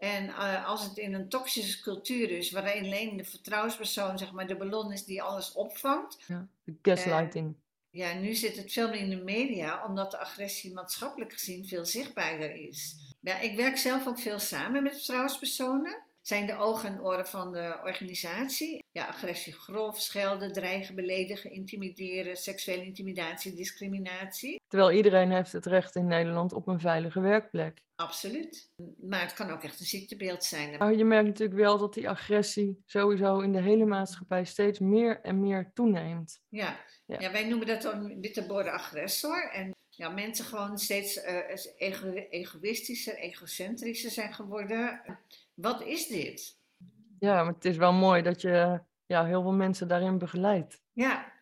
En uh, als het in een toxische cultuur is, waarin alleen de vertrouwenspersoon zeg maar, de ballon is die alles opvangt. Ja, de gaslighting. Uh, ja, nu zit het veel meer in de media, omdat de agressie maatschappelijk gezien veel zichtbaarder is. Ja, ik werk zelf ook veel samen met vertrouwenspersonen zijn de ogen en oren van de organisatie. Ja, agressie, grof, schelden, dreigen, beledigen, intimideren, seksuele intimidatie, discriminatie. Terwijl iedereen heeft het recht in Nederland op een veilige werkplek. Absoluut. Maar het kan ook echt een ziektebeeld zijn. Maar je merkt natuurlijk wel dat die agressie sowieso in de hele maatschappij steeds meer en meer toeneemt. Ja, ja. ja wij noemen dat dan witte agressor. En ja, mensen gewoon steeds uh, ego egoïstischer, egocentrischer zijn geworden. Wat is dit? Ja, maar het is wel mooi dat je ja, heel veel mensen daarin begeleidt. Ja,